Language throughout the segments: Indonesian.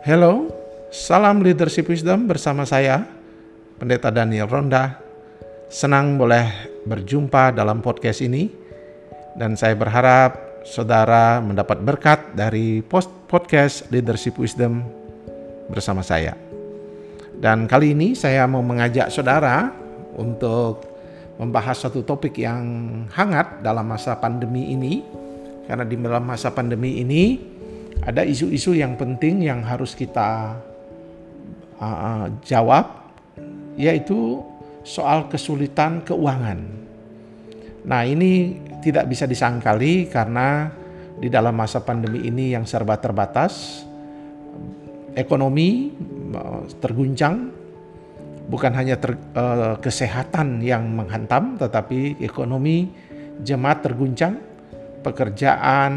Hello, salam leadership wisdom bersama saya, Pendeta Daniel Ronda. Senang boleh berjumpa dalam podcast ini, dan saya berharap saudara mendapat berkat dari podcast leadership wisdom bersama saya. Dan kali ini saya mau mengajak saudara untuk membahas satu topik yang hangat dalam masa pandemi ini, karena di dalam masa pandemi ini ada isu-isu yang penting yang harus kita uh, jawab, yaitu soal kesulitan keuangan. Nah, ini tidak bisa disangkali karena di dalam masa pandemi ini yang serba terbatas, ekonomi terguncang, bukan hanya ter, uh, kesehatan yang menghantam, tetapi ekonomi jemaat terguncang, pekerjaan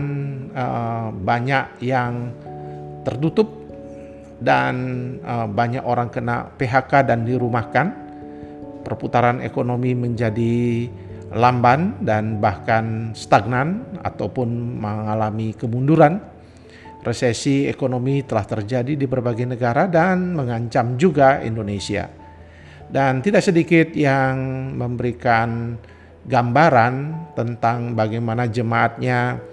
uh, banyak yang tertutup dan uh, banyak orang kena PHK dan dirumahkan. Perputaran ekonomi menjadi lamban dan bahkan stagnan ataupun mengalami kemunduran. Resesi ekonomi telah terjadi di berbagai negara dan mengancam juga Indonesia. Dan tidak sedikit yang memberikan gambaran tentang bagaimana jemaatnya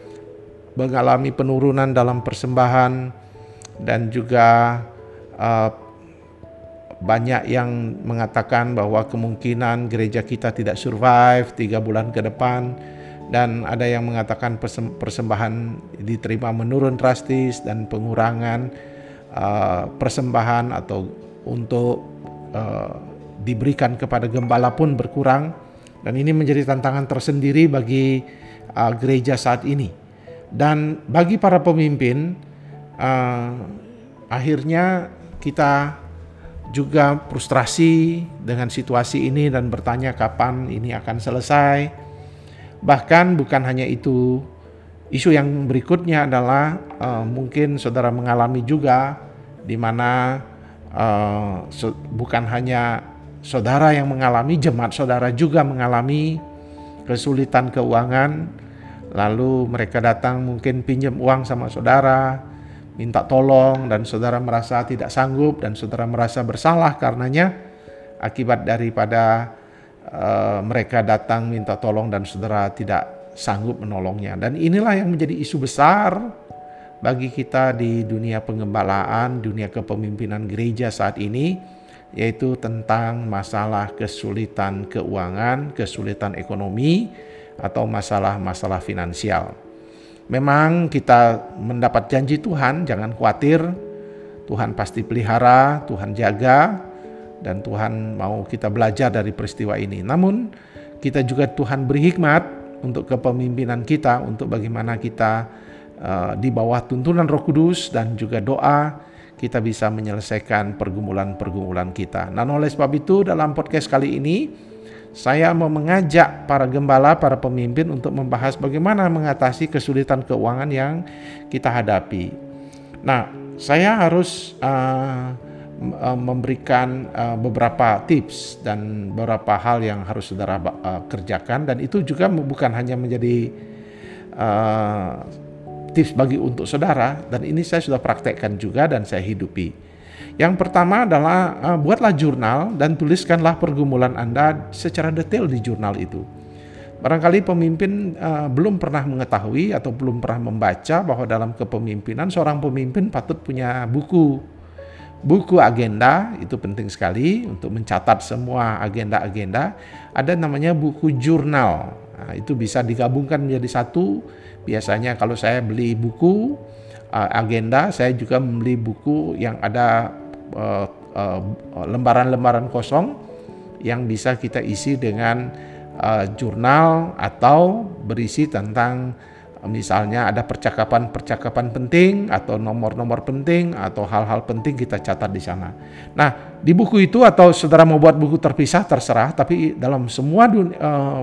mengalami penurunan dalam persembahan dan juga uh, banyak yang mengatakan bahwa kemungkinan gereja kita tidak survive tiga bulan ke depan dan ada yang mengatakan persembahan diterima menurun drastis dan pengurangan uh, persembahan atau untuk uh, diberikan kepada gembala pun berkurang dan ini menjadi tantangan tersendiri bagi uh, gereja saat ini. Dan bagi para pemimpin, uh, akhirnya kita juga frustrasi dengan situasi ini dan bertanya kapan ini akan selesai. Bahkan bukan hanya itu, isu yang berikutnya adalah uh, mungkin saudara mengalami juga di mana uh, bukan hanya saudara yang mengalami, jemaat saudara juga mengalami kesulitan keuangan, lalu mereka datang mungkin pinjam uang sama saudara, minta tolong dan saudara merasa tidak sanggup dan saudara merasa bersalah karenanya akibat daripada uh, mereka datang minta tolong dan saudara tidak sanggup menolongnya. Dan inilah yang menjadi isu besar bagi kita di dunia pengembalaan, dunia kepemimpinan gereja saat ini yaitu tentang masalah kesulitan keuangan, kesulitan ekonomi, atau masalah-masalah finansial. Memang kita mendapat janji Tuhan, jangan khawatir, Tuhan pasti pelihara, Tuhan jaga, dan Tuhan mau kita belajar dari peristiwa ini. Namun, kita juga Tuhan beri hikmat untuk kepemimpinan kita, untuk bagaimana kita uh, di bawah tuntunan Roh Kudus dan juga doa kita bisa menyelesaikan pergumulan-pergumulan kita. Nah, oleh sebab itu dalam podcast kali ini saya mau mengajak para gembala, para pemimpin untuk membahas bagaimana mengatasi kesulitan keuangan yang kita hadapi. Nah, saya harus uh, memberikan uh, beberapa tips dan beberapa hal yang harus saudara uh, kerjakan dan itu juga bukan hanya menjadi uh, tips bagi untuk saudara dan ini saya sudah praktekkan juga dan saya hidupi. Yang pertama adalah uh, buatlah jurnal dan tuliskanlah pergumulan Anda secara detail di jurnal itu. Barangkali pemimpin uh, belum pernah mengetahui atau belum pernah membaca bahwa dalam kepemimpinan seorang pemimpin patut punya buku. Buku agenda itu penting sekali untuk mencatat semua agenda-agenda. Ada namanya buku jurnal. Nah, itu bisa digabungkan menjadi satu Biasanya kalau saya beli buku uh, agenda, saya juga membeli buku yang ada uh, uh, lembaran-lembaran kosong yang bisa kita isi dengan uh, jurnal atau berisi tentang misalnya ada percakapan-percakapan penting atau nomor-nomor penting atau hal-hal penting kita catat di sana. Nah, di buku itu atau saudara mau buat buku terpisah terserah, tapi dalam semua dunia, uh,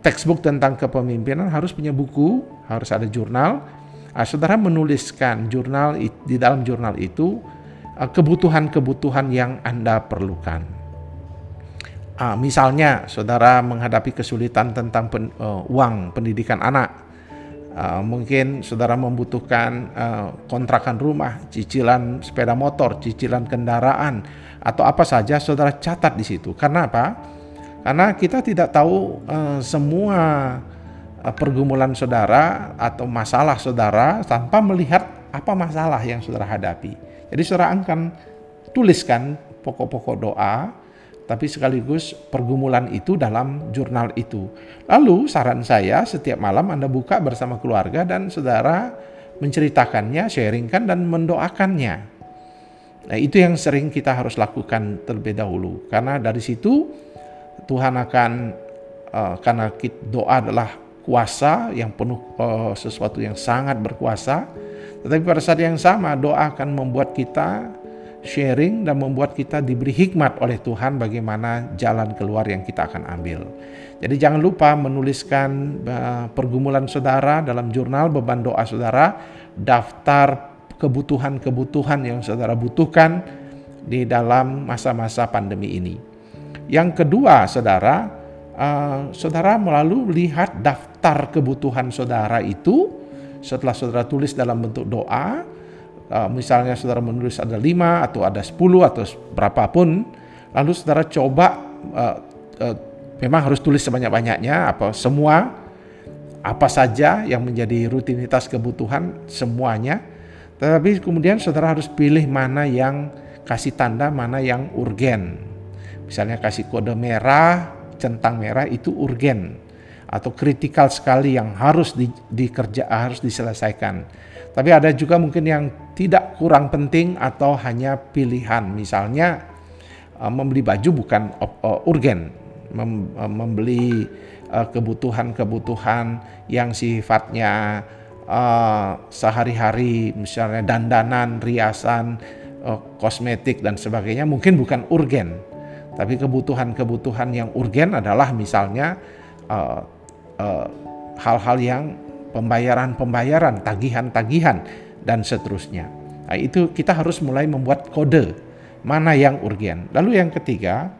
textbook tentang kepemimpinan harus punya buku, harus ada jurnal. Nah, saudara menuliskan jurnal di dalam jurnal itu ah, kebutuhan-kebutuhan yang Anda perlukan. Ah, misalnya, saudara menghadapi kesulitan tentang pen, uh, uang pendidikan anak. Uh, mungkin saudara membutuhkan uh, kontrakan rumah, cicilan sepeda motor, cicilan kendaraan, atau apa saja, saudara catat di situ. Karena apa? Karena kita tidak tahu uh, semua uh, pergumulan saudara atau masalah saudara tanpa melihat apa masalah yang saudara hadapi. Jadi saudara akan tuliskan pokok-pokok doa tapi sekaligus pergumulan itu dalam jurnal itu. Lalu saran saya setiap malam Anda buka bersama keluarga dan saudara menceritakannya, sharingkan dan mendoakannya. Nah, itu yang sering kita harus lakukan terlebih dahulu karena dari situ Tuhan akan uh, karena doa adalah kuasa yang penuh uh, sesuatu yang sangat berkuasa. Tetapi pada saat yang sama doa akan membuat kita sharing dan membuat kita diberi hikmat oleh Tuhan bagaimana jalan keluar yang kita akan ambil. Jadi jangan lupa menuliskan uh, pergumulan saudara dalam jurnal beban doa saudara, daftar kebutuhan-kebutuhan yang saudara butuhkan di dalam masa-masa pandemi ini. Yang kedua, saudara, uh, saudara melalui lihat daftar kebutuhan saudara itu setelah saudara tulis dalam bentuk doa, uh, misalnya saudara menulis ada lima atau ada sepuluh atau berapapun, lalu saudara coba uh, uh, memang harus tulis sebanyak-banyaknya apa semua apa saja yang menjadi rutinitas kebutuhan semuanya. Tetapi kemudian saudara harus pilih mana yang kasih tanda, mana yang urgen. Misalnya kasih kode merah, centang merah itu urgen atau kritikal sekali yang harus di, dikerja harus diselesaikan. Tapi ada juga mungkin yang tidak kurang penting atau hanya pilihan. Misalnya uh, membeli baju bukan uh, urgen, Mem, uh, membeli kebutuhan-kebutuhan yang sifatnya uh, sehari-hari, misalnya dandanan, riasan, uh, kosmetik dan sebagainya mungkin bukan urgen. Tapi kebutuhan-kebutuhan yang urgen adalah misalnya uh, uh, hal-hal yang pembayaran-pembayaran, tagihan-tagihan dan seterusnya. Nah, itu kita harus mulai membuat kode mana yang urgen. Lalu yang ketiga,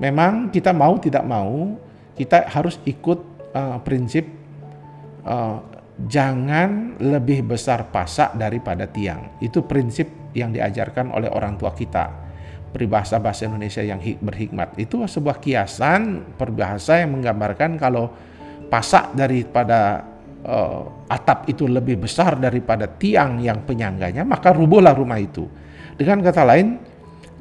memang kita mau tidak mau kita harus ikut uh, prinsip uh, jangan lebih besar pasak daripada tiang. Itu prinsip yang diajarkan oleh orang tua kita. Peribahasa bahasa Indonesia yang berhikmat itu sebuah kiasan peribahasa yang menggambarkan kalau pasak daripada uh, atap itu lebih besar daripada tiang yang penyangganya, maka rubuhlah rumah itu. Dengan kata lain,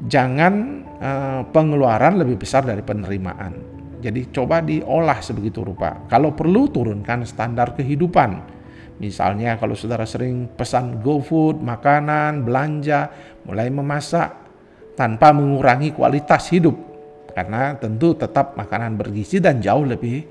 jangan uh, pengeluaran lebih besar dari penerimaan. Jadi coba diolah sebegitu rupa. Kalau perlu turunkan standar kehidupan. Misalnya kalau saudara sering pesan GoFood, makanan, belanja, mulai memasak tanpa mengurangi kualitas hidup. Karena tentu tetap makanan bergizi dan jauh lebih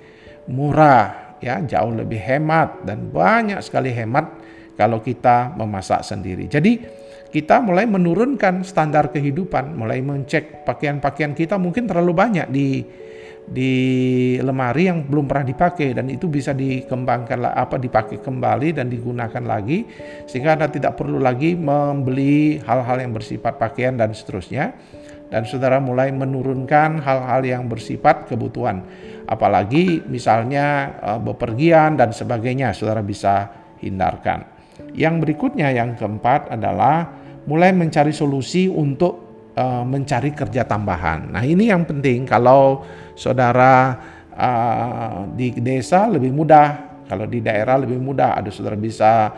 murah ya jauh lebih hemat dan banyak sekali hemat kalau kita memasak sendiri. Jadi kita mulai menurunkan standar kehidupan, mulai mencek pakaian-pakaian kita mungkin terlalu banyak di di lemari yang belum pernah dipakai dan itu bisa dikembangkan apa dipakai kembali dan digunakan lagi sehingga Anda tidak perlu lagi membeli hal-hal yang bersifat pakaian dan seterusnya dan saudara mulai menurunkan hal-hal yang bersifat kebutuhan apalagi misalnya uh, bepergian dan sebagainya saudara bisa hindarkan. Yang berikutnya yang keempat adalah mulai mencari solusi untuk uh, mencari kerja tambahan. Nah, ini yang penting kalau saudara uh, di desa lebih mudah, kalau di daerah lebih mudah ada saudara bisa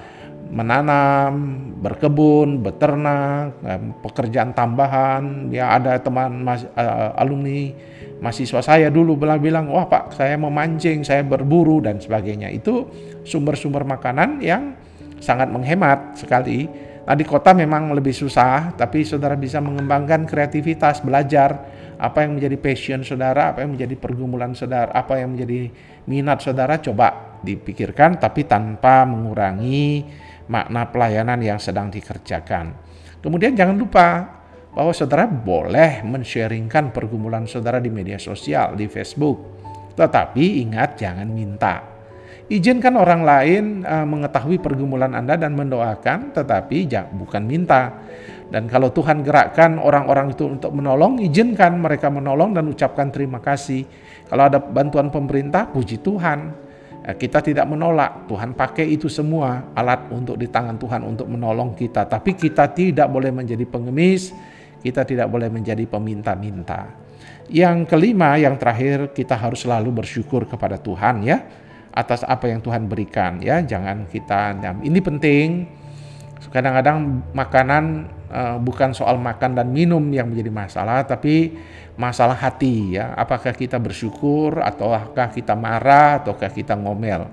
menanam, berkebun, beternak, pekerjaan tambahan. Ya ada teman mas, uh, alumni mahasiswa saya dulu bilang-bilang, wah pak saya memancing, saya berburu dan sebagainya. Itu sumber-sumber makanan yang sangat menghemat sekali. Di kota memang lebih susah, tapi saudara bisa mengembangkan kreativitas, belajar apa yang menjadi passion saudara, apa yang menjadi pergumulan saudara, apa yang menjadi minat saudara, coba dipikirkan tapi tanpa mengurangi makna pelayanan yang sedang dikerjakan. Kemudian jangan lupa bahwa saudara boleh men-sharingkan pergumulan saudara di media sosial, di Facebook. Tetapi ingat jangan minta. Izinkan orang lain uh, mengetahui pergumulan Anda dan mendoakan, tetapi jangan, bukan minta. Dan kalau Tuhan gerakkan orang-orang itu untuk menolong, izinkan mereka menolong dan ucapkan terima kasih. Kalau ada bantuan pemerintah, puji Tuhan. Eh, kita tidak menolak, Tuhan pakai itu semua alat untuk di tangan Tuhan untuk menolong kita, tapi kita tidak boleh menjadi pengemis, kita tidak boleh menjadi peminta-minta. Yang kelima, yang terakhir, kita harus selalu bersyukur kepada Tuhan ya atas apa yang Tuhan berikan ya. Jangan kita ini penting. Kadang-kadang makanan uh, bukan soal makan dan minum yang menjadi masalah, tapi masalah hati ya. Apakah kita bersyukur ataukah kita marah ataukah kita ngomel.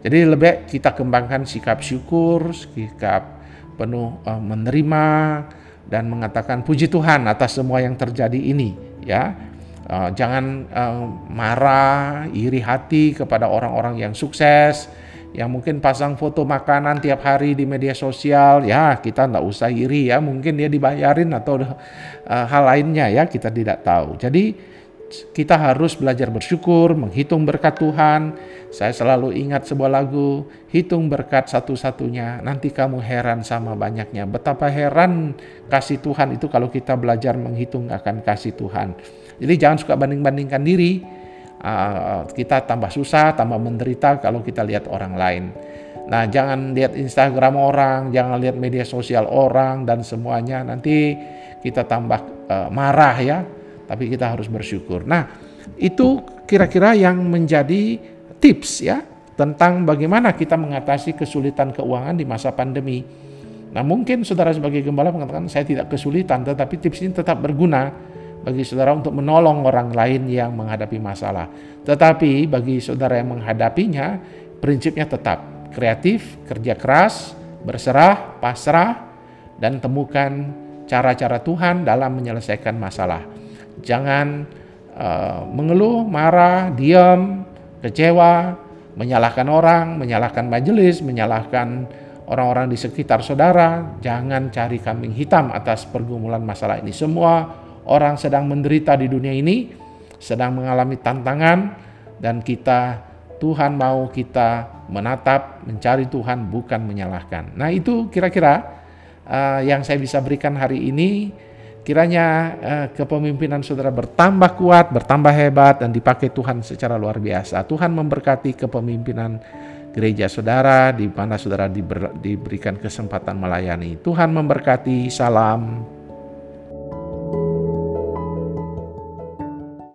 Jadi lebih kita kembangkan sikap syukur, sikap penuh uh, menerima dan mengatakan puji Tuhan atas semua yang terjadi ini ya. Uh, jangan uh, marah, iri hati kepada orang-orang yang sukses, yang mungkin pasang foto makanan tiap hari di media sosial, ya kita nggak usah iri ya, mungkin dia dibayarin atau uh, hal lainnya ya kita tidak tahu. Jadi kita harus belajar bersyukur, menghitung berkat Tuhan. Saya selalu ingat sebuah lagu, hitung berkat satu-satunya, nanti kamu heran sama banyaknya. Betapa heran kasih Tuhan itu kalau kita belajar menghitung akan kasih Tuhan. Jadi jangan suka banding-bandingkan diri uh, kita tambah susah, tambah menderita kalau kita lihat orang lain. Nah, jangan lihat Instagram orang, jangan lihat media sosial orang dan semuanya. Nanti kita tambah uh, marah ya, tapi kita harus bersyukur. Nah, itu kira-kira yang menjadi tips ya tentang bagaimana kita mengatasi kesulitan keuangan di masa pandemi. Nah, mungkin saudara sebagai gembala mengatakan saya tidak kesulitan, tetapi tips ini tetap berguna bagi saudara untuk menolong orang lain yang menghadapi masalah. Tetapi bagi saudara yang menghadapinya, prinsipnya tetap kreatif, kerja keras, berserah, pasrah, dan temukan cara-cara Tuhan dalam menyelesaikan masalah. Jangan uh, mengeluh, marah, diam, kecewa, menyalahkan orang, menyalahkan majelis, menyalahkan orang-orang di sekitar saudara. Jangan cari kambing hitam atas pergumulan masalah ini. Semua orang sedang menderita di dunia ini, sedang mengalami tantangan, dan kita, Tuhan mau kita menatap, mencari Tuhan, bukan menyalahkan. Nah, itu kira-kira uh, yang saya bisa berikan hari ini. Kiranya uh, kepemimpinan saudara bertambah kuat, bertambah hebat, dan dipakai Tuhan secara luar biasa. Tuhan memberkati kepemimpinan gereja saudara, di mana saudara diber, diberikan kesempatan melayani. Tuhan memberkati, salam.